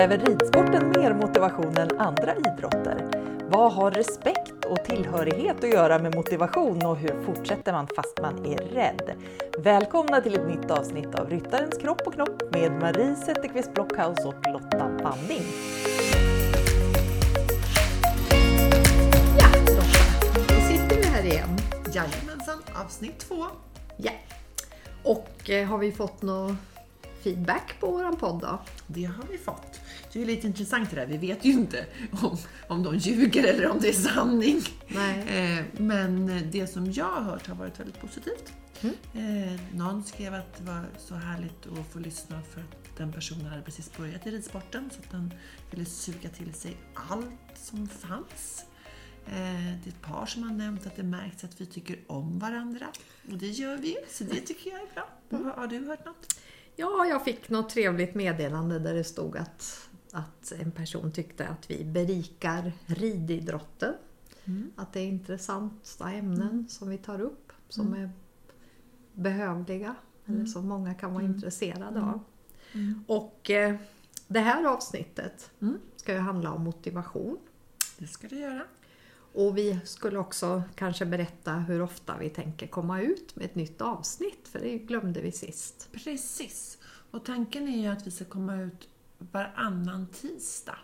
Kräver ridsporten mer motivation än andra idrotter? Vad har respekt och tillhörighet att göra med motivation och hur fortsätter man fast man är rädd? Välkomna till ett nytt avsnitt av Ryttarens kropp och knopp med Marie Zetterqvist Blockhaus och Lotta Banding. Ja, Lotta, då sitter vi här igen. Jajamensan, avsnitt två. Ja. Och eh, har vi fått någon feedback på våran podd då? Det har vi fått. Det är lite intressant det där. Vi vet ju inte om, om de ljuger eller om det är sanning. Eh, men det som jag har hört har varit väldigt positivt. Mm. Eh, någon skrev att det var så härligt att få lyssna för att den personen hade precis börjat i ridsporten så att den ville suga till sig allt som fanns. Eh, det är ett par som har nämnt att det märks att vi tycker om varandra. Och det gör vi, så det tycker jag är bra. Har, har du hört något? Ja, jag fick något trevligt meddelande där det stod att, att en person tyckte att vi berikar rididrotten. Mm. Att det är intressanta ämnen som vi tar upp som är behövliga eller som många kan vara intresserade av. Mm. Och eh, det här avsnittet Mm. ska ju handla om motivation. Det ska du göra. Och vi skulle också kanske berätta hur ofta vi tänker komma ut med ett nytt avsnitt, för det glömde vi sist. Precis. Och tanken är ju att vi ska komma ut varannan tisdag.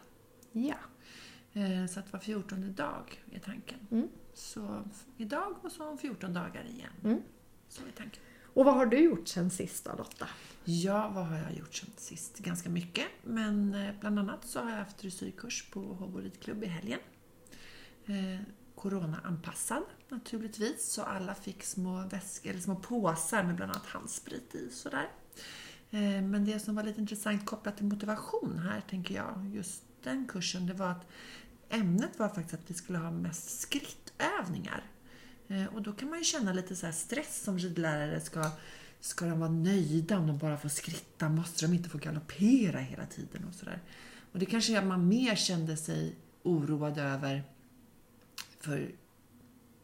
Ja. Eh, Så att var 14 dag är tanken. Mm. Så idag och så om 14 dagar igen. Mm. Så är tanken. Och vad har du gjort sen sist då Lotta? Ja, vad har jag gjort sen sist? Ganska mycket. Men eh, bland annat så har jag haft dressyrkurs på Håbo ridklubb i helgen. Eh, Corona-anpassad naturligtvis, så alla fick små väskor, eller små påsar med bland annat handsprit i. Sådär. Eh, men det som var lite intressant kopplat till motivation här, tänker jag, just den kursen, det var att ämnet var faktiskt att vi skulle ha mest skrittövningar. Eh, och då kan man ju känna lite så här stress som ridlärare. Ska, ska de vara nöjda om de bara får skritta? Måste de inte få galoppera hela tiden? Och, så där. och det kanske man mer kände sig oroad över för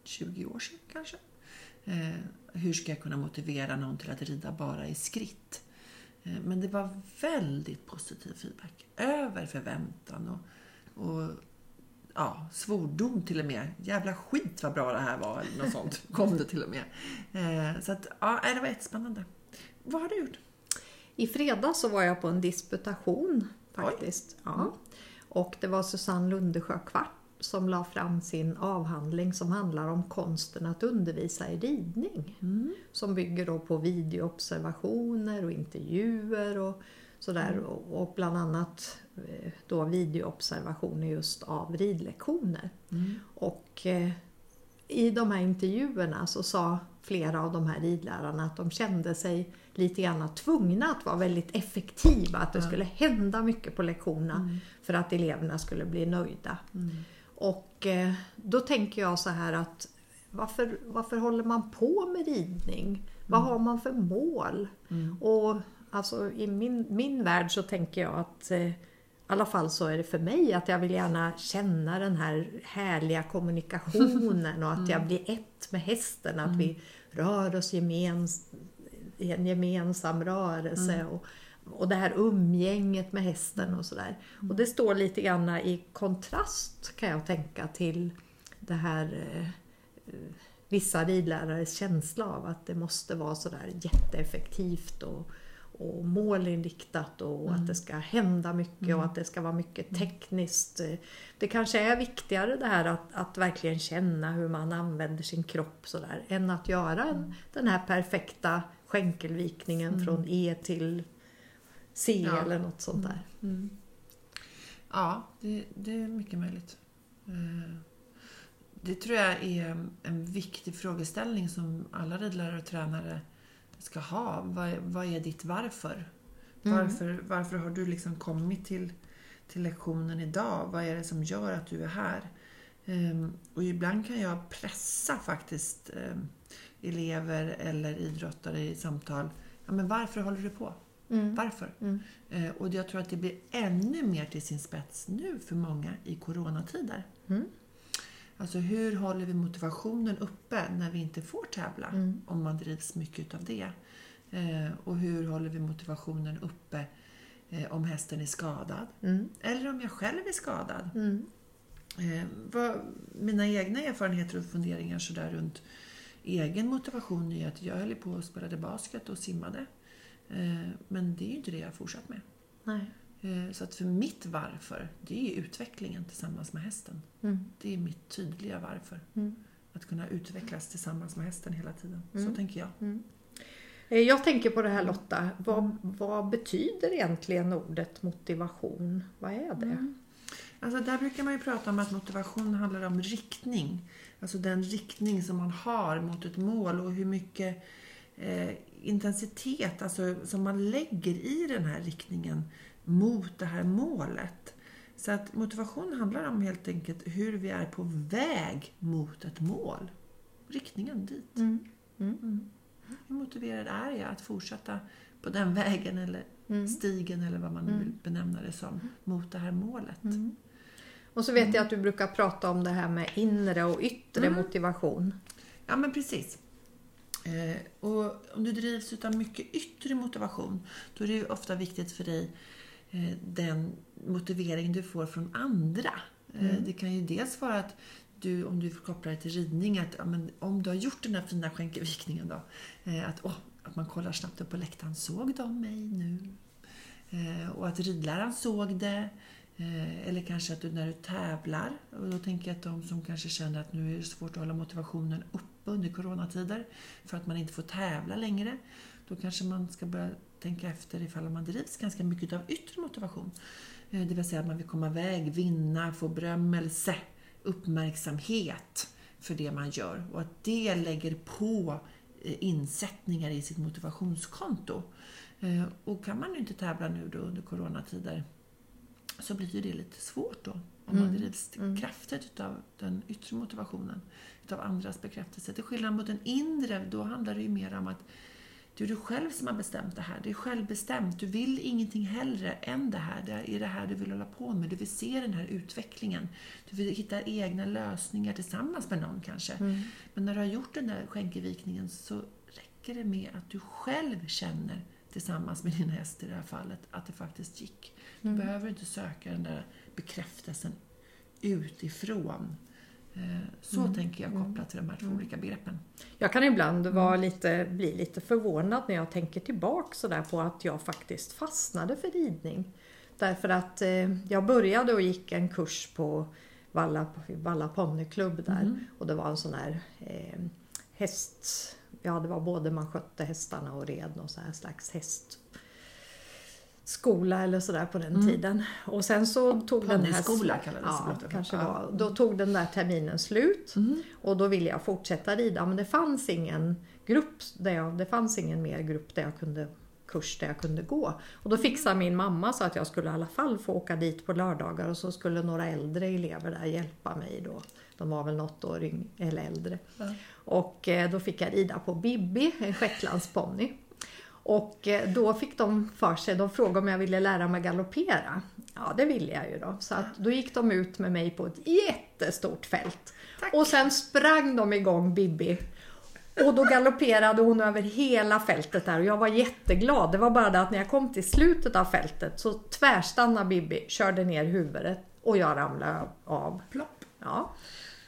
20 år sedan kanske. Eh, hur ska jag kunna motivera någon till att rida bara i skritt? Eh, men det var väldigt positiv feedback. Över förväntan och, och ja, svordom till och med. Jävla skit vad bra det här var, eller något sånt kom det till och med. Eh, så att, ja, det var jättespännande. Vad har du gjort? I fredag så var jag på en disputation faktiskt. Mm. Ja. Och det var Susanne Lundesjö Kvart som la fram sin avhandling som handlar om konsten att undervisa i ridning. Mm. Som bygger då på videoobservationer och intervjuer och sådär. Mm. Och, bland annat eh, då videoobservationer just av ridlektioner. Mm. Och eh, i de här intervjuerna så sa flera av de här ridlärarna att de kände sig lite grann tvungna att vara väldigt effektiva. Att det skulle hända mycket på lektionerna Mm. för att eleverna skulle bli nöjda. Mm. Och eh, då tänker jag så här att varför, varför håller man på med ridning? Vad har man för mål? Mm. Och alltså, i min, min värld så tänker jag att eh, i alla fall så är det för mig att jag vill gärna känna den här härliga kommunikationen och att jag blir ett med hästen. Att vi rör oss gemens, i en gemensam rörelse. Och, och det här umgänget med hästen och sådär. Och det står lite grann i kontrast kan jag tänka till det här eh, vissa ridlärares känsla av att det måste vara sådär jätteeffektivt och, och målinriktat och att det ska hända mycket och att det ska vara mycket tekniskt. Det kanske är viktigare det här att, att verkligen känna hur man använder sin kropp sådär än att göra en, den här perfekta skänkelvikningen från E till C Ja. eller något sånt där. Mm. Ja, det, det är mycket möjligt. Eh, Det tror jag är en viktig frågeställning som alla ridlärare och tränare ska ha. Vad, vad är ditt varför? Mm. Varför, varför har du liksom kommit till, till lektionen idag? Vad är det som gör att du är här? Ehm, Och ibland kan jag pressa faktiskt ehm, elever eller idrottare i samtal. Ja, men varför håller du på? Mm. Varför? Mm. Eh, Och jag tror att det blir ännu mer till sin spets nu för många i coronatider. Mm. Alltså hur håller vi motivationen uppe när vi inte får tävla? Mm. Om man drivs mycket av det. Eh, Och hur håller vi motivationen uppe eh, om hästen är skadad. Mm. Eller om jag själv är skadad. Mm. Eh, vad, mina egna erfarenheter och funderingar så där runt egen motivation är att jag höll på och spelade basket och simmade. Eh, men det är ju inte det jag har fortsatt med. Nej. Eh, så att för mitt varför, det är utvecklingen tillsammans med hästen. Mm. Det är mitt tydliga varför. Mm. Att kunna utvecklas tillsammans med hästen hela tiden. Mm. Så tänker jag. Eh, Jag tänker på det här Lotta, vad, vad betyder egentligen ordet motivation? Vad är det? Alltså där brukar man ju prata om att motivation handlar om riktning. Alltså den riktning som man har mot ett mål och hur mycket intensitet alltså, som man lägger i den här riktningen mot det här målet. Så att motivation handlar om helt enkelt hur vi är på väg mot ett mål. Riktningen dit. Mm. Mm. Hur motiverad är jag att fortsätta på den vägen eller Mm. stigen eller vad man nu vill benämna det som, mot det här målet. Mm. Och så vet jag att du brukar prata om det här med inre och yttre Mm. motivation. Ja, men precis. Eh, och om du drivs av mycket yttre motivation, då är det ju ofta viktigt för dig eh, den motivering du får från andra. Eh, det kan ju dels vara att du, om du kopplar det till ridning, att ja, om du har gjort den här fina skänkevikningen då, att, åh, att man kollar snabbt upp på läktaren, såg de mig nu? Och att ridläraren såg det. Eller kanske att du när du tävlar, och då tänker jag att de som kanske känner att nu är det svårt att hålla motivationen uppe under coronatider för att man inte får tävla längre. Då kanske man ska börja tänka efter ifall man drivs ganska mycket av yttre motivation. Eh, det vill säga att man vill komma iväg, vinna, få berömmelse, uppmärksamhet för det man gör. Och att det lägger på eh, insättningar i sitt motivationskonto. Eh, och kan man ju inte tävla nu då under coronatider så blir ju det lite svårt då. Om man drivs kraftigt utav den yttre motivationen, utav andras bekräftelse. Till skillnad mot den inre, då handlar det ju mer om att det är du själv som har bestämt det här. Det är självbestämt. Du vill ingenting hellre än det här. Det är det här du vill hålla på med. Du vill se den här utvecklingen. Du vill hitta egna lösningar tillsammans med någon kanske. Men när du har gjort den där skänkevikningen så räcker det med att du själv känner tillsammans med din häst i det här fallet att det faktiskt gick. Du behöver inte söka den där bekräftelsen utifrån. Eh, Så tänker jag kopplat till de här två olika begreppen. Jag kan ibland vara lite, bli lite förvånad när jag tänker tillbaka så där på att jag faktiskt fastnade för ridning. Därför att eh, jag började och gick en kurs på Valla, Valla ponnyklubb där och det var en sån här eh, häst... Ja, det var både man skötte hästarna och red någon sån här slags häst skola eller sådär på den tiden. Och sen så tog den här... Ponnyskola kallades Ja, det. kanske Ja. var. Då tog den där terminen slut och då ville jag fortsätta rida men det fanns ingen grupp där jag, det fanns ingen mer grupp där jag kunde kurs där jag kunde gå. Och då fixade min mamma så att jag skulle i alla fall få åka dit på lördagar och så skulle några äldre elever där hjälpa mig då. De var väl något år eller äldre. Och eh, då fick jag rida på Bibi, en shetlandsponny. Och eh, då fick de för sig, de frågade om jag ville lära mig galoppera. Ja, det ville jag ju då. Så att då gick de ut med mig på ett jättestort fält. Och sen sprang de igång Bibi. Och då galopperade hon över hela fältet där och jag var jätteglad. Det var bara det att när jag kom till slutet av fältet så tvärstannade Bibi, körde ner huvudet och jag ramlade av. Plopp. Ja.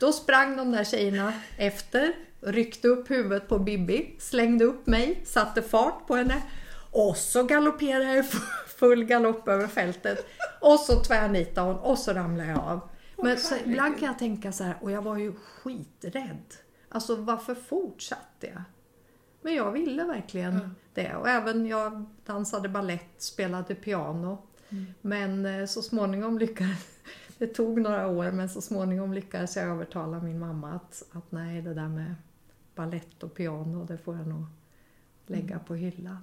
Då sprang de där tjejerna efter, ryckte upp huvudet på Bibi, slängde upp mig, satte fart på henne och så galopperade jag i full galopp över fältet. Och så tvärnitade hon och så ramlade jag av. Men så, ibland kan jag tänka så här, och jag var ju skiträdd. Alltså varför fortsatte jag? Men jag ville verkligen det. Och även jag dansade ballett, spelade piano. Men eh, så småningom lyckades det tog några år men så småningom lyckades jag övertala min mamma att, att nej, det där med ballett och piano, det får jag nog lägga på hyllan.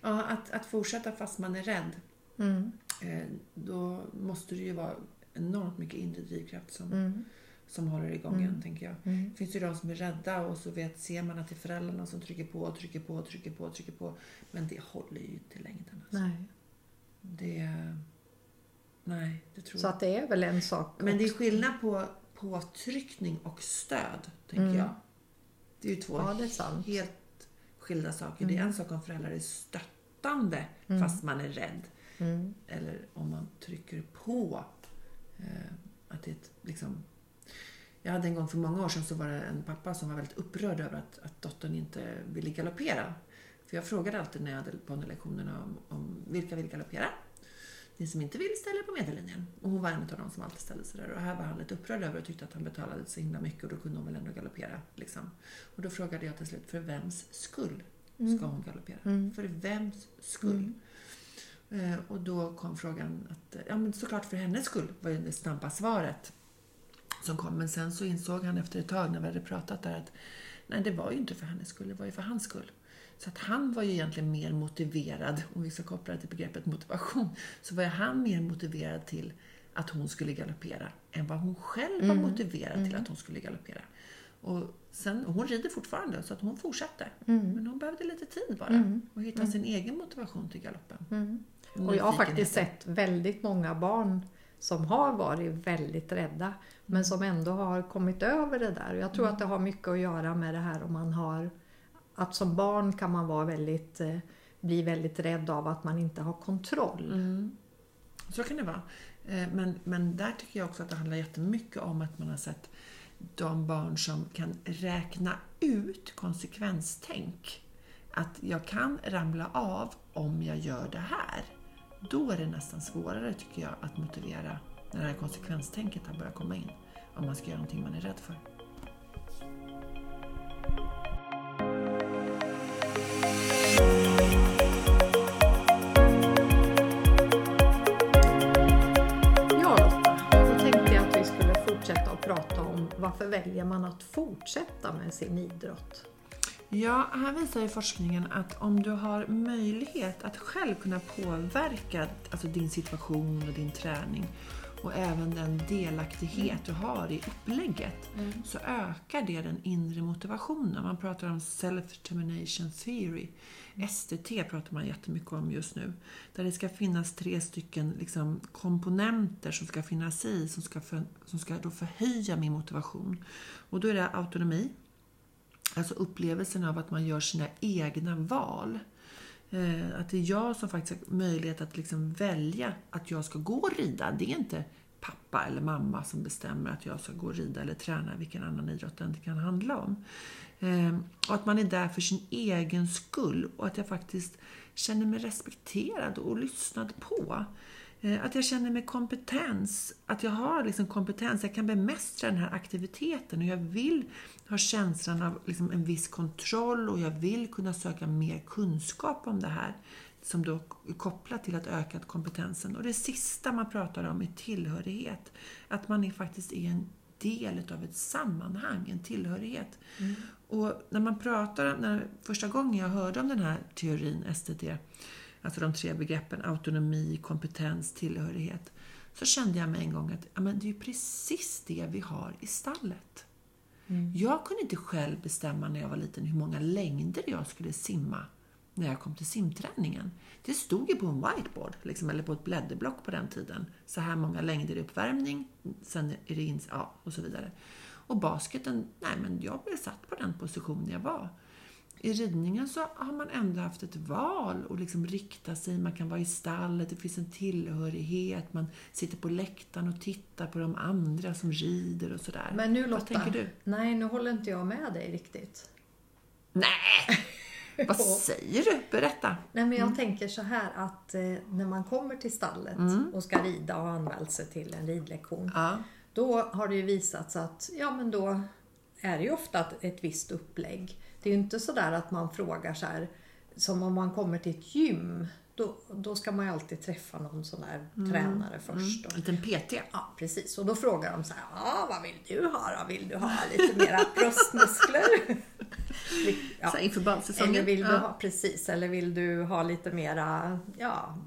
Ja, att, att fortsätta fast man är rädd, Mm. eh, då måste det ju vara enormt mycket inre drivkraft som, Mm. som håller igång en, tänker jag. Mm. Det finns ju de som är rädda och så vet, ser man att det är föräldrarna som trycker på, trycker på, trycker på, trycker på. Men det håller ju inte i längden. Alltså. Nej. Det... Nej, det tror Så jag att det är väl en sak. Men det är skillnad på påtryckning och stöd, tänker Mm. jag. Det är ju två Ja, det är sant. helt skilda saker. Det är en sak om föräldrar är stöttar brottande fast man är rädd. Mm. Eller om man trycker på. Eh, att det är ett, liksom... Jag hade en gång för många år sedan så var det en pappa som var väldigt upprörd över att, att dottern inte ville galoppera. För jag frågade alltid när jag hade ponnylektionerna om, om vilka vill galoppera. Ni som inte vill ställer på medellinjen. Och hon var en av de som alltid ställde sig där. Och här var han lite upprörd över och tyckte att han betalade så himla mycket och då kunde hon väl ändå galoppera. Liksom. Och då frågade jag till slut, för vems skull ska hon galoppera? För vems skull? Eh, och då kom frågan att, ja men såklart för hennes skull var ju det snabba svaret som kom. Men sen så insåg han efter ett tag när vi hade pratat där att nej, det var ju inte för hennes skull, det var ju för hans skull. Så att han var ju egentligen mer motiverad, om vi ska koppla det till begreppet motivation, så var ju han mer motiverad till att hon skulle galoppera än vad hon själv var motiverad till att hon skulle galoppera. Och sen, och hon rider fortfarande, så att hon fortsätter. Men hon behövde lite tid bara och hitta sin egen motivation till galoppen. Och jag har faktiskt sett väldigt många barn som har varit väldigt rädda men som ändå har kommit över det där. Och Jag tror att det har mycket att göra med det här om man har att som barn kan man vara väldigt, eh, bli väldigt rädd av att man inte har kontroll. Mm. Så kan det vara. Eh, men, men där tycker jag också att det handlar jättemycket om att man har sett de barn som kan räkna ut konsekvenstänk. Att jag kan ramla av om jag gör det här. Då är det nästan svårare tycker jag att motivera när det här konsekvenstänket har börjat komma in. Om man ska göra någonting man är rädd för. Fortsätta att prata om varför väljer man att fortsätta med sin idrott? Ja, här visar ju forskningen att om du har möjlighet att själv kunna påverka alltså din situation och din träning och även den delaktighet du har i upplägget så ökar det den inre motivationen. Man pratar om self-determination theory. SDT pratar man jättemycket om just nu. Där det ska finnas tre stycken liksom, komponenter som ska finnas i som ska, för, som ska då förhöja min motivation. Och då är det autonomi, Alltså upplevelsen av att man gör sina egna val. Eh, att det är jag som faktiskt har möjlighet att liksom välja att jag ska gå och rida. Det är inte pappa eller mamma som bestämmer att jag ska gå och rida eller träna vilken annan idrott det än kan handla om. Eh, och att man är där för sin egen skull och att jag faktiskt känner mig respekterad och lyssnad på. Eh, Att jag känner mig kompetens, att jag har liksom kompetens, jag kan bemästra den här aktiviteten och jag vill ha känslan av liksom en viss kontroll och jag vill kunna söka mer kunskap om det här som då är kopplat till att öka kompetensen. Och det sista man pratar om är tillhörighet. Att man är faktiskt är en del av ett sammanhang, en tillhörighet. Och när man pratar, när, första gången jag hörde om den här teorin, STT, alltså de tre begreppen autonomi, kompetens, tillhörighet, så kände jag mig en gång att ja, men det är ju precis det vi har i stallet. Jag kunde inte själv bestämma när jag var liten hur många längder jag skulle simma när jag kom till simträningen. Det stod ju på en whiteboard, liksom, eller på ett blädderblock på den tiden. Så här många längder i uppvärmning, sen är det in, ja, och så vidare. Och basketen, nej men jag blev satt på den position jag var. I ridningen så har man ändå haft ett val och liksom rikta sig, man kan vara i stallet, det finns en tillhörighet, man sitter på läktaren och tittar på de andra som rider och sådär. Men nu Vad Lotta, tänker du? nej nu håller inte jag med dig riktigt. Nej! Vad säger du? Berätta! Nej, men jag tänker så här att eh, när man kommer till stallet och ska rida och har anmält sig till en ridlektion. Ja. Då har det ju visats att ja, men då är det ju ofta ett visst upplägg. Det är ju inte så där att man frågar så här som om man kommer till ett gym. Då, då ska man ju alltid träffa någon sån där tränare först. Då. En liten PT. Ja, precis. Och då frågar de så här, ja, vad vill du ha då? Vill du ha lite mera bröstmuskler? Ja. Så inför badsäsongen. Eller vill du ha, precis, eller vill du ha lite mera, ja,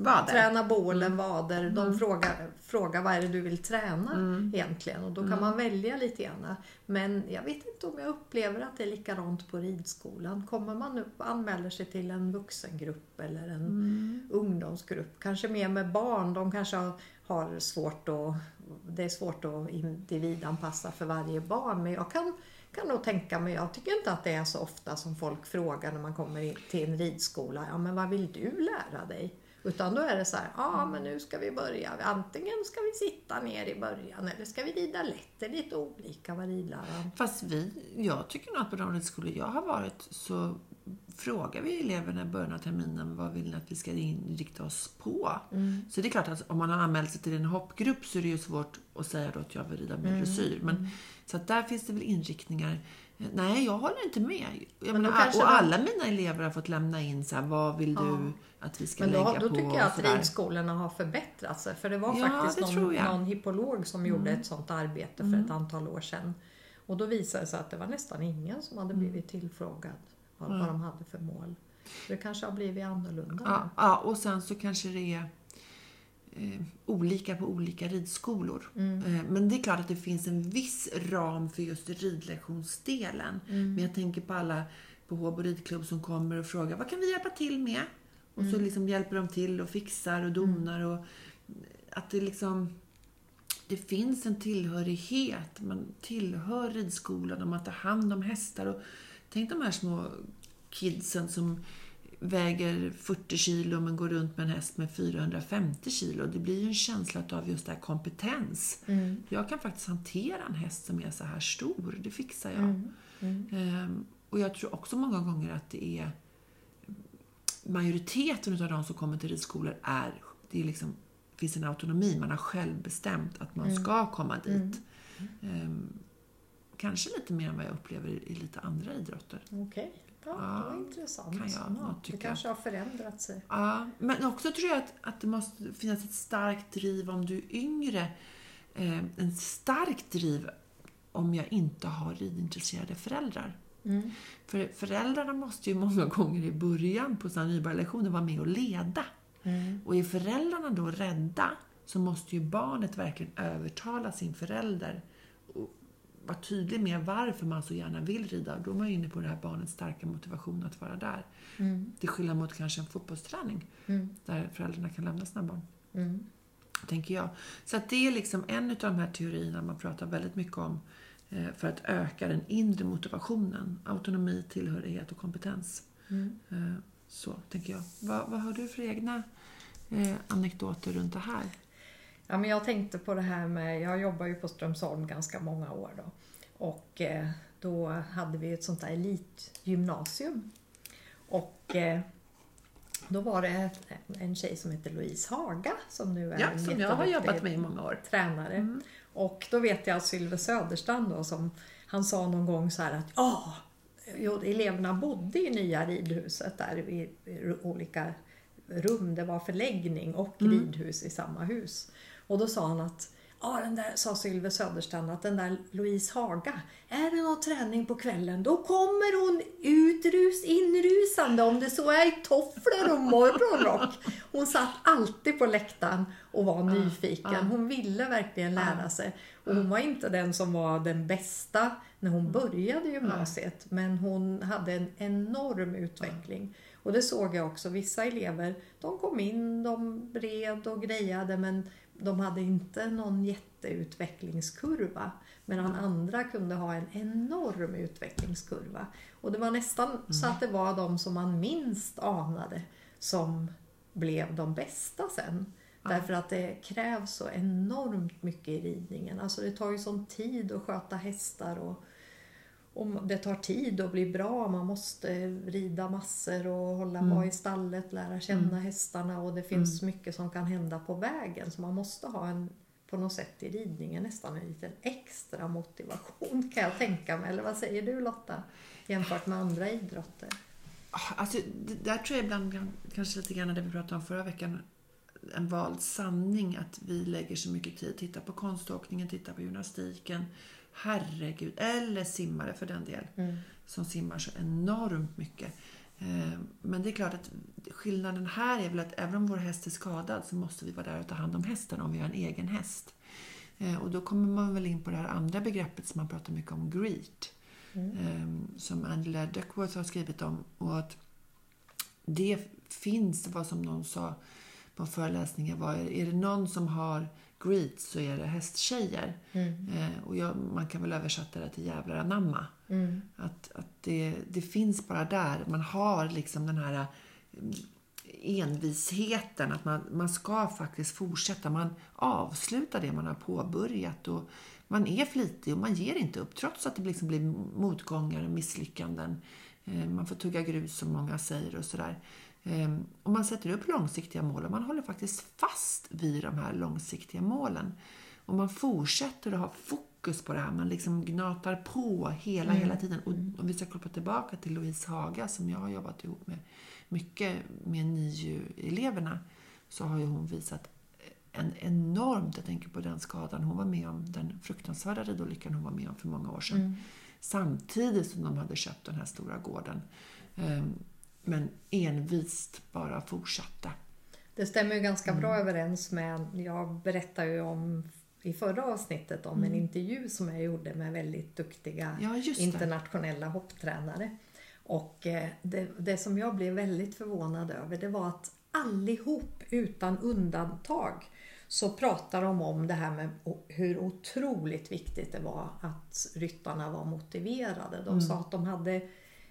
Vader. träna bålen, vader. De frågar, frågar vad är det du vill träna egentligen och då kan man välja lite grann. Men jag vet inte om jag upplever att det är likadant på ridskolan. Kommer man upp och anmäler sig till en vuxengrupp eller en ungdomsgrupp, kanske mer med barn, de kanske har, har svårt att, det är svårt att individanpassa för varje barn. Men jag kan kan nog tänka mig, jag tycker inte att det är så ofta som folk frågar när man kommer till en ridskola, ja men vad vill du lära dig? Utan då är det så här, ja men nu ska vi börja, antingen ska vi sitta ner i början eller ska vi rida lätt. Det är lite olika vad ridläraren... Fast vi, jag tycker nog att på de ridskolor jag har varit så frågar vi eleverna i början av terminen vad vill ni att vi ska inrikta oss på. Mm. Så det är klart att om man har anmält sig till en hoppgrupp så är det ju svårt att säga då att jag vill rida med dressyr. Men, Så att där finns det väl inriktningar. Nej, jag håller inte med. Jag Men då menar, och man- alla mina elever har fått lämna in så här, vad vill du att vi ska Men då, lägga då på? tycker jag att ridskolorna har förbättrat sig. För det var Ja, faktiskt det någon. Mm. någon hippolog som gjorde ett sånt arbete för ett antal år sedan. Och då visade det sig att det var nästan ingen som hade Mm. blivit tillfrågad vad, vad de hade för mål. Så det kanske har blivit annorlunda. Ja, ja, och sen så kanske det är eh, olika på olika ridskolor. Mm. Eh, men det är klart att det finns en viss ram för just ridlektionsdelen. Mm. Men jag tänker på alla på Håbo ridklubb som kommer och frågar vad kan vi hjälpa till med? Och Mm. så liksom hjälper de till och fixar och donar. Och att det liksom det finns en tillhörighet. Man tillhör ridskolan och man tar hand om hästar. Och tänk de här små kidsen som väger 40 kilo men går runt med en häst med 450 kilo. Det blir ju en känsla av just det här kompetens. Mm. Jag kan faktiskt hantera en häst som är så här stor. Det fixar jag. Mm. Mm. Ehm, och jag tror också många gånger att det är majoriteten av de som kommer till ridskolor är, det är liksom, finns en autonomi. Man har själv bestämt att man ska komma dit. Ehm, kanske lite mer än vad jag upplever i, lite andra idrotter. Okej, ja, det var intressant. kan jag ja, det kanske har förändrat sig. Ja, men också tror jag att, att det måste finnas ett starkt driv om du är yngre. Eh, en stark driv om jag inte har ridintresserade föräldrar. Mm. För föräldrarna måste ju många gånger i början på sina nybörjarlektioner vara med och leda. Mm. Och är föräldrarna då rädda så måste ju barnet verkligen övertala sin förälder vara tydlig med varför man så gärna vill rida. Då är man ju inne på det här barnets starka motivation att vara där. Mm. Till skillnad mot kanske en fotbollsträning Mm. där föräldrarna kan lämna sina barn. Mm. Tänker jag. Så att det är liksom en av de här teorierna man pratar väldigt mycket om eh, för att öka den inre motivationen. Autonomi, tillhörighet och kompetens. Mm. Eh, Så tänker jag. Vad, vad har du för egna eh, anekdoter runt det här? Ja, men jag tänkte på det här med, jag jobbar ju på Strömsholm ganska många år då. Och eh, då hade vi ett sånt där elitgymnasium. Och eh, då var det en tjej som heter Louise Haga som nu är Ja, som jag har jobbat med i många år. tränare. Och då vet jag att Sylve Söderstrand då, som han sa någon gång så här att ja, eleverna bodde i nya ridhuset där i, olika rum. Det var förläggning och ridhus i samma hus. Och då sa han att Ja, den där, sa Sylve Söderstrand, att den där Louise Haga, är det någon träning på kvällen, då kommer hon utrus, inrusande, om det så är i tofflor och morgonrock. Hon satt alltid på läktaren och var nyfiken. Hon ville verkligen lära sig. Och hon var inte den som var den bästa när hon började gymnasiet, men hon hade en enorm utveckling. Och det såg jag också, vissa elever, de kom in, de red och grejade, men de hade inte någon jätteutvecklingskurva. Medan andra kunde ha en enorm utvecklingskurva. Och det var nästan så att det var de som man minst anade som blev de bästa sen. Därför att det krävs så enormt mycket i ridningen. Alltså det tar ju sån tid att sköta hästar och, och det tar tid att bli bra. Man måste rida massor och hålla Mm. vara i stallet, lära känna hästarna och det finns mycket som kan hända på vägen. Så man måste ha en, på något sätt i ridningen nästan en liten extra motivation kan jag tänka mig. Eller vad säger du Lotta? Jämfört med andra idrotter. Alltså, det där tror jag ibland, kan- kanske lite grann det vi pratade om förra veckan, en vald sanning att vi lägger så mycket tid. Titta på konståkningen, titta på gymnastiken. Herregud. Eller simmare för den del. Som simmar så enormt mycket. Eh, Men det är klart att skillnaden här är väl att även om vår häst är skadad så måste vi vara där och ta hand om hästen om vi har en egen häst. Eh, Och då kommer man väl in på det här andra begreppet som man pratar mycket om, greet. eh, Som Angela Duckworth har skrivit om. Och att det finns, vad som någon sa på en föreläsning var, är det någon som har greet så är det hästtjejer. Mm. Eh, och jag, man kan väl översätta det till jävlar anamma. Mm. Att, att det, det finns bara där. Man har liksom den här mm, envisheten. Att man, man ska faktiskt fortsätta. Man avslutar det man har påbörjat. Och man är flitig och man ger inte upp. Trots att det liksom blir motgångar och misslyckanden. Eh, man får tugga grus som många säger och sådär. Eh, och man sätter upp långsiktiga mål och man håller faktiskt fast vid de här långsiktiga målen. Och man fortsätter att ha fokus på det här. Man liksom gnatar på hela, hela tiden. Och om vi ska koppla tillbaka till Louise Haga som jag har jobbat ihop med mycket med NIU-eleverna så har ju hon visat en enormt, jag tänker på den skadan hon var med om, den fruktansvärda ridolyckan hon var med om för många år sedan. Mm. Samtidigt som de hade köpt den här stora gården. Ehm, Men envist bara fortsatte. Det stämmer ju ganska bra Mm. överens med, jag berättade ju om i förra avsnittet om en intervju som jag gjorde med väldigt duktiga Mm. Ja, internationella hopptränare. Och eh, det, det som jag blev väldigt förvånad över det var att allihop utan undantag så pratar de om det här med hur otroligt viktigt det var att ryttarna var motiverade. De Mm. sa att de hade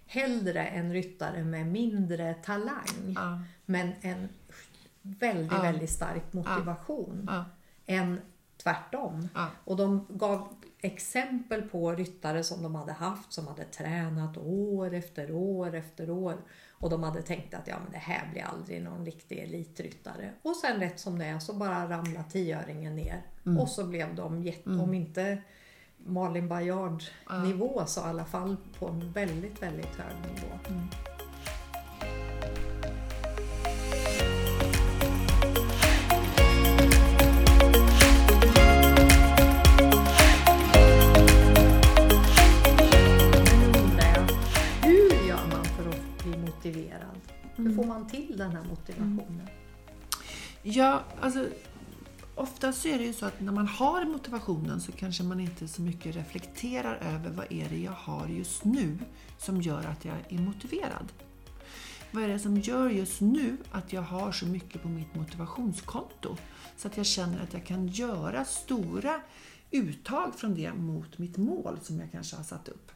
hellre en ryttare med mindre talang Ja, men en väldigt, Ja. väldigt stark motivation ja, än tvärtom. Och de gav exempel på ryttare som de hade haft som hade tränat år efter år efter år. Och de hade tänkt att ja, men det här blir aldrig någon riktig elitryttare. Och sen rätt som det är så bara ramlade tioöringen ner. Mm. Och så blev de, jätte, om inte Malin Baryard nivå så i alla fall på en väldigt, väldigt hög nivå. Jag, hur gör man för att bli motiverad? Hur får man till den här motivationen? Ja, alltså ofta så är det ju så att när man har motivationen så kanske man inte så mycket reflekterar över vad är det jag har just nu som gör att jag är motiverad. Vad är det som gör just nu att jag har så mycket på mitt motivationskonto? Så att jag känner att jag kan göra stora uttag från det mot mitt mål som jag kanske har satt upp.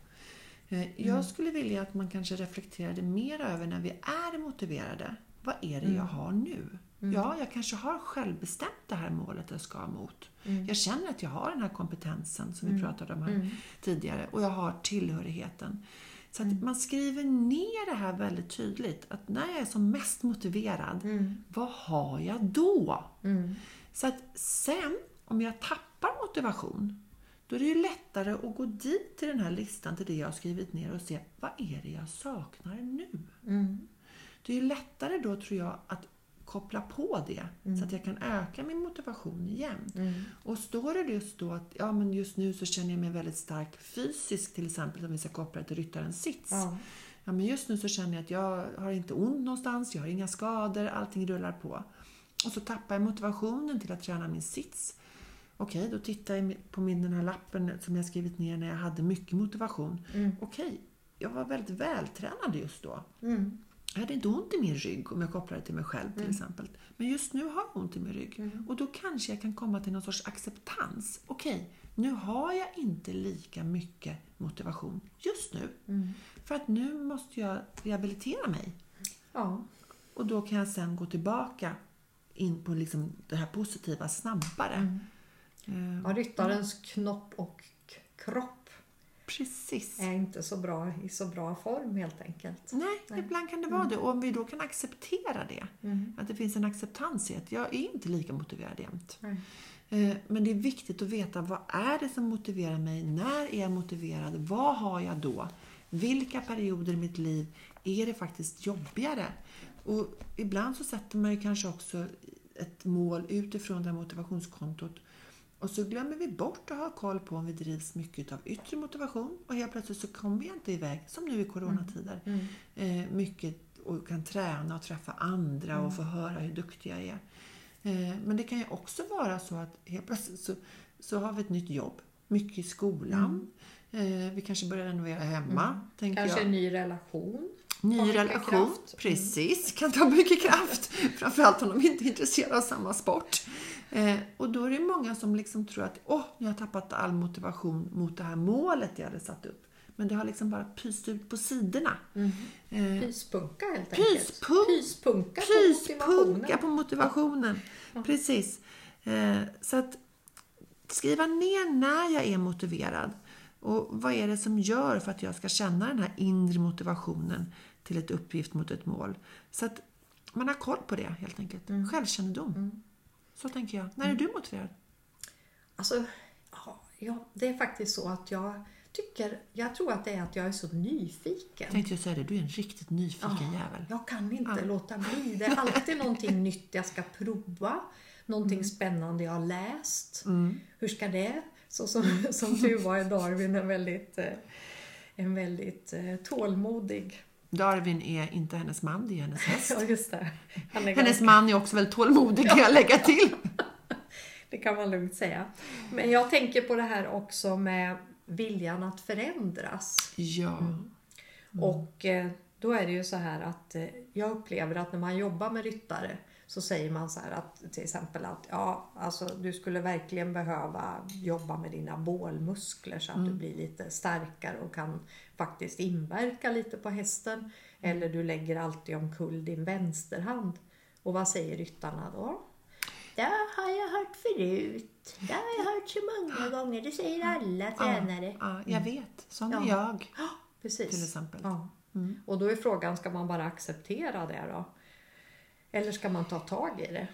Eh, Jag skulle vilja att man kanske reflekterade mer över när vi är motiverade. Vad är det jag har nu? Ja, jag kanske har självbestämt det här målet jag ska mot. Jag känner att jag har den här kompetensen som vi pratade om här tidigare och jag har tillhörigheten. Så att man skriver ner det här väldigt tydligt. Att när jag är som mest motiverad, vad har jag då? Så att sen, om jag tappar motivation, då är det ju lättare att gå dit till den här listan, till det jag har skrivit ner och se vad är det jag saknar nu? Det är ju lättare då, tror jag, att koppla på det så att jag kan öka min motivation igen. Och står det just då att ja, men just nu så känner jag mig väldigt stark fysiskt till exempel, om vi ska koppla det till ryttarens sits. Ja. Ja, men just nu så känner jag att jag har inte ont någonstans, jag har inga skador, allting rullar på. Och så tappar jag motivationen till att träna min sits. Okej, då tittar jag på min, den här lappen som jag skrivit ner när jag hade mycket motivation. Okej, jag var väldigt vältränad just då. Mm. Jag hade inte ont i min rygg om jag kopplar det till mig själv till exempel. Men just nu har jag ont i min rygg. Och då kanske jag kan komma till någon sorts acceptans. Okej, nu har jag inte lika mycket motivation just nu. För att nu måste jag rehabilitera mig. Ja. Och då kan jag sen gå tillbaka in på liksom det här positiva snabbare. Eh, Ja, ryttarens knopp och kropp Precis. är inte så bra i så bra form helt enkelt. Nej, ibland kan det vara det. Och om vi då kan acceptera det, att det finns en acceptans i att jag är inte lika motiverad jämt. Nej. Eh, Men det är viktigt att veta vad är det som motiverar mig? När är jag motiverad? Vad har jag då? Vilka perioder i mitt liv är det faktiskt jobbigare? Och ibland så sätter man ju kanske också ett mål utifrån det här motivationskontot och så glömmer vi bort att ha koll på om vi drivs mycket av yttre motivation och helt plötsligt så kommer vi inte iväg, som nu i coronatider, eh, mycket och kan träna och träffa andra och få höra hur duktig jag är. Eh, men det kan ju också vara så att helt plötsligt så, så har vi ett nytt jobb, mycket i skolan. Eh, vi kanske börjar renovera hemma, tänker Kanske jag. en ny relation. Ny relation, kraft. precis. Kan ta mycket kraft. Framförallt om de inte är intresserade av samma sport. Eh, och då är det många som liksom tror att åh, nu har jag tappat all motivation mot det här målet jag hade satt upp. Men det har liksom bara pyst ut på sidorna. Eh, Pyspunka helt enkelt. Pyspunk- Pyspunka på motivationen. Pyspunka på motivationen. Precis. Eh, så att skriva ner när jag är motiverad och vad är det som gör för att jag ska känna den här inre motivationen till ett uppgift mot ett mål. Så att man har koll på det helt enkelt. Självkännedom. Så tänker jag. När är du motiverad? Alltså, ja, det är faktiskt så att jag tycker, jag tror att det är att jag är så nyfiken. Tänkte jag säga det, du är en riktigt nyfiken Ja, jävel. Jag kan inte Ja. låta bli. Det är alltid någonting nytt jag ska prova. Någonting spännande jag har läst. Hur ska det? Så som, som tur var är Darwin en väldigt, eh, en väldigt eh, tålmodig. Darwin är inte hennes man, det är hennes häst. Ja, just det. Hennes ganska, man är också väldigt tålmodig kan jag lägga till. det kan man lugnt säga. Men jag tänker på det här också med viljan att förändras. Ja. Och eh, då är det ju så här att eh, jag upplever att när man jobbar med ryttare så säger man så här att till exempel att ja, alltså du skulle verkligen behöva jobba med dina bålmuskler så att du blir lite starkare och kan faktiskt inverka lite på hästen. Eller du lägger alltid omkull din vänsterhand. Och vad säger ryttarna då? Det har jag hört förut. Det har jag hört så många gånger. Det säger alla tränare. Ja, jag vet. Sån är Ja. jag. Precis. Till exempel. Ja. Och då är frågan, ska man bara acceptera det då? Eller ska man ta tag i det?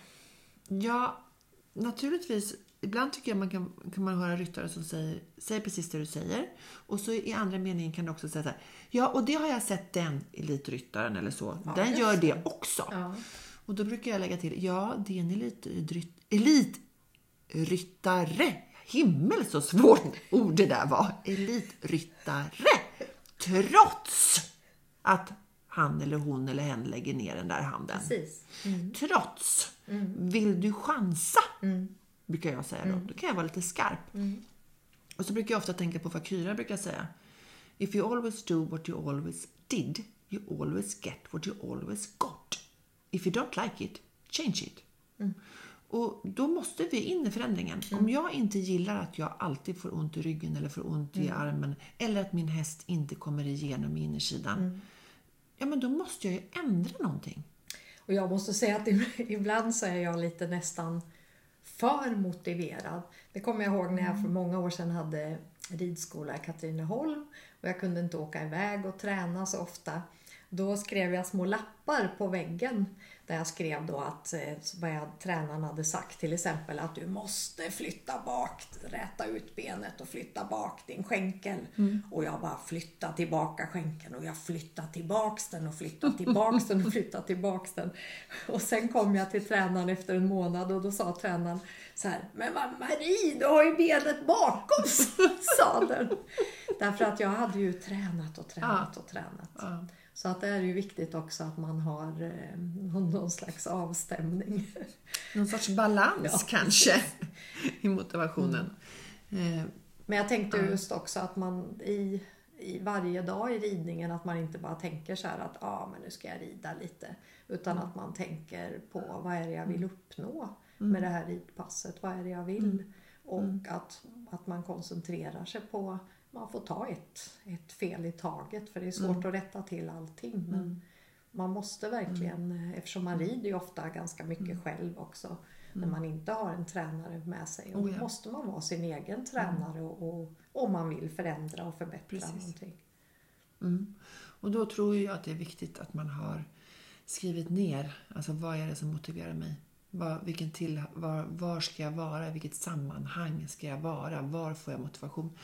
Ja, naturligtvis. Ibland tycker jag man kan, kan man höra ryttare som säger, säger precis det du säger. Och så i andra meningen kan du också säga så här. Ja, och det har jag sett den elitryttaren eller så. Ja, den gör det också. Ja. Och då brukar jag lägga till. Ja, det är en elitrytt, elitryttare. Himmel så svårt ord det där var. Elitryttare. Trots att han eller hon eller hen lägger ner den där handen. Precis. Trots. Vill du chansa? Brukar jag säga då. Då kan jag vara lite skarp. Och så brukar jag ofta tänka på vad Kyra brukar säga. If you always do what you always did, you always get what you always got. If you don't like it, change it. Och då måste vi in i förändringen. Om jag inte gillar att jag alltid får ont i ryggen eller får ont i armen eller att min häst inte kommer igenom innersidan. Ja, men då måste jag ju ändra någonting. Och jag måste säga att ibland så är jag lite nästan för motiverad. Det kommer jag ihåg när jag för många år sedan hade ridskola i Katrineholm och jag kunde inte åka iväg och träna så ofta. Då skrev jag små lappar på väggen där jag skrev då att eh, vad jag, tränaren hade sagt till exempel att du måste flytta bak, räta ut benet och flytta bak din skänkel. Och jag bara flytta tillbaka skänkeln och jag flyttar tillbaks den och flyttar tillbaks den och flyttar tillbaks den. Och sen kom jag till tränaren efter en månad och då sa tränaren så här, men Marie, du har ju benet bakom, sa den. Därför att jag hade ju tränat och tränat och tränat. Så att det är ju viktigt också att man har eh, någon slags avstämning. Någon sorts balans Ja. kanske i motivationen. Eh, Men jag tänkte just också att man i, i varje dag i ridningen att man inte bara tänker så här att ah, men nu ska jag rida lite. Utan att man tänker på vad är det jag vill uppnå med det här ridpasset. Vad är det jag vill? Och att, att man koncentrerar sig på man får ta ett, ett fel i taget för det är svårt att rätta till allting. Men man måste verkligen, eh, eftersom man rider ju ofta ganska mycket själv också. När man inte har en tränare med sig. Och Oh ja. måste man vara sin egen tränare och, och, om man vill förändra och förbättra Precis. någonting. Mm. Och då tror jag att det är viktigt att man har skrivit ner, alltså vad är det som motiverar mig? Var, vilken till, var, var ska jag vara? I vilket sammanhang ska jag vara? Var får jag motivation?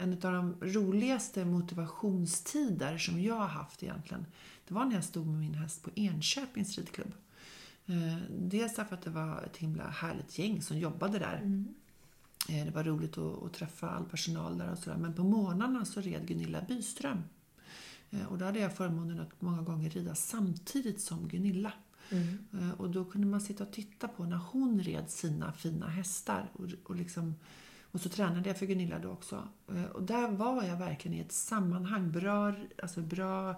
En av de roligaste motivationstider som jag har haft egentligen, det var när jag stod med min häst på Enköpings ridklubb. Eh, Dels därför att det var ett himla härligt gäng som jobbade där. Eh, Det var roligt att, att träffa all personal där och sådär. Men på morgnarna så red Gunilla Byström. Eh, Och då hade jag förmånen att många gånger rida samtidigt som Gunilla. Eh, Och då kunde man sitta och titta på när hon red sina fina hästar. Och, och, liksom, och så tränade jag för Gunilla då också. Eh, Och där var jag verkligen i ett sammanhang. Bra, alltså bra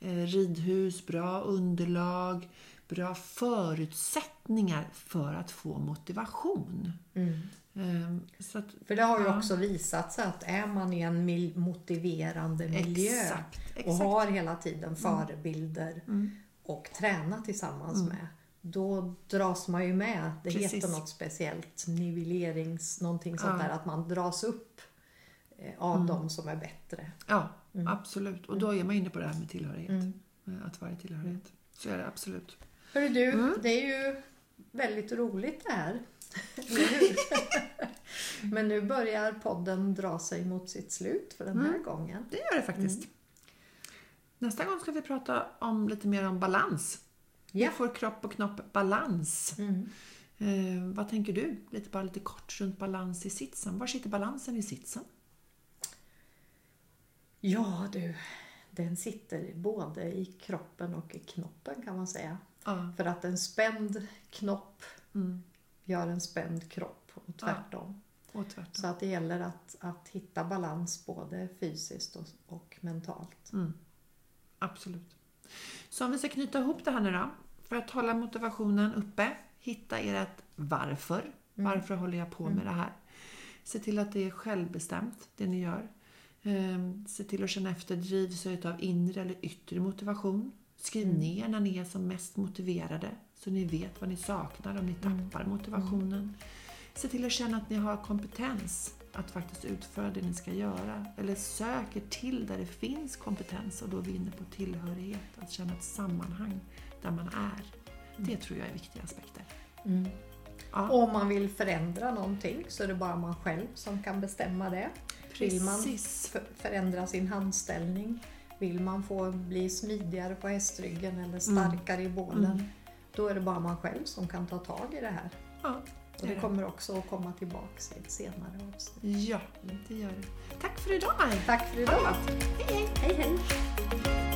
eh, ridhus, bra underlag, bra förutsättningar för att få motivation. Eh, Så att, För det har ju Ja. också visat sig att är man i en motiverande miljö Exakt, och exakt. har hela tiden förebilder och tränar tillsammans med, då dras man ju med. Det Precis. heter något speciellt, nivellerings, någonting sånt Ja. där, att man dras upp eh, av de som är bättre. Ja, absolut. Och då är man inne på det här med tillhörighet. Eh, Att vara i tillhörighet. Så är det absolut. Hörru du, Mm. det är ju väldigt roligt det här. Men nu börjar podden dra sig mot sitt slut för den här Mm. gången. Det gör det faktiskt. Nästa gång ska vi prata om lite mer om balans. Ja. Hur får kropp och knopp balans? Mm. Eh, vad tänker du? Lite, bara lite kort runt balans i sitsen. Var sitter balansen i sitsen? Ja du, den sitter både i kroppen och i knoppen kan man säga. Ja. För att en spänd knopp Mm. gör en spänd kropp och tvärtom. Och tvärtom. Så att det gäller att, att hitta balans både fysiskt och, och mentalt. Mm. Absolut. Så om vi ska knyta ihop det här nu då. För att hålla motivationen uppe, hitta ert varför. Varför håller jag på med det här? Se till att det är självbestämt, det ni gör. Ehm, Se till att känna efter, drivs jag av inre eller yttre motivation? Skriv ner när ni är som mest motiverade så ni vet vad ni saknar om ni tappar motivationen. Se till att känna att ni har kompetens att faktiskt utföra det ni ska göra. Eller söker till där det finns kompetens och då är vi inne på tillhörighet. Att känna ett sammanhang där man är. Det tror jag är viktiga aspekter. Ja. Och om man vill förändra någonting så är det bara man själv som kan bestämma det. Vill man Precis. förändra sin handställning, vill man få bli smidigare på hästryggen eller starkare i bålen, då är det bara man själv som kan ta tag i det här. Ja, Och det kommer också att komma tillbaks i ett senare avsnitt. ja, det gör det. Tack för idag! Tack för idag! Hej hej! Hej hej!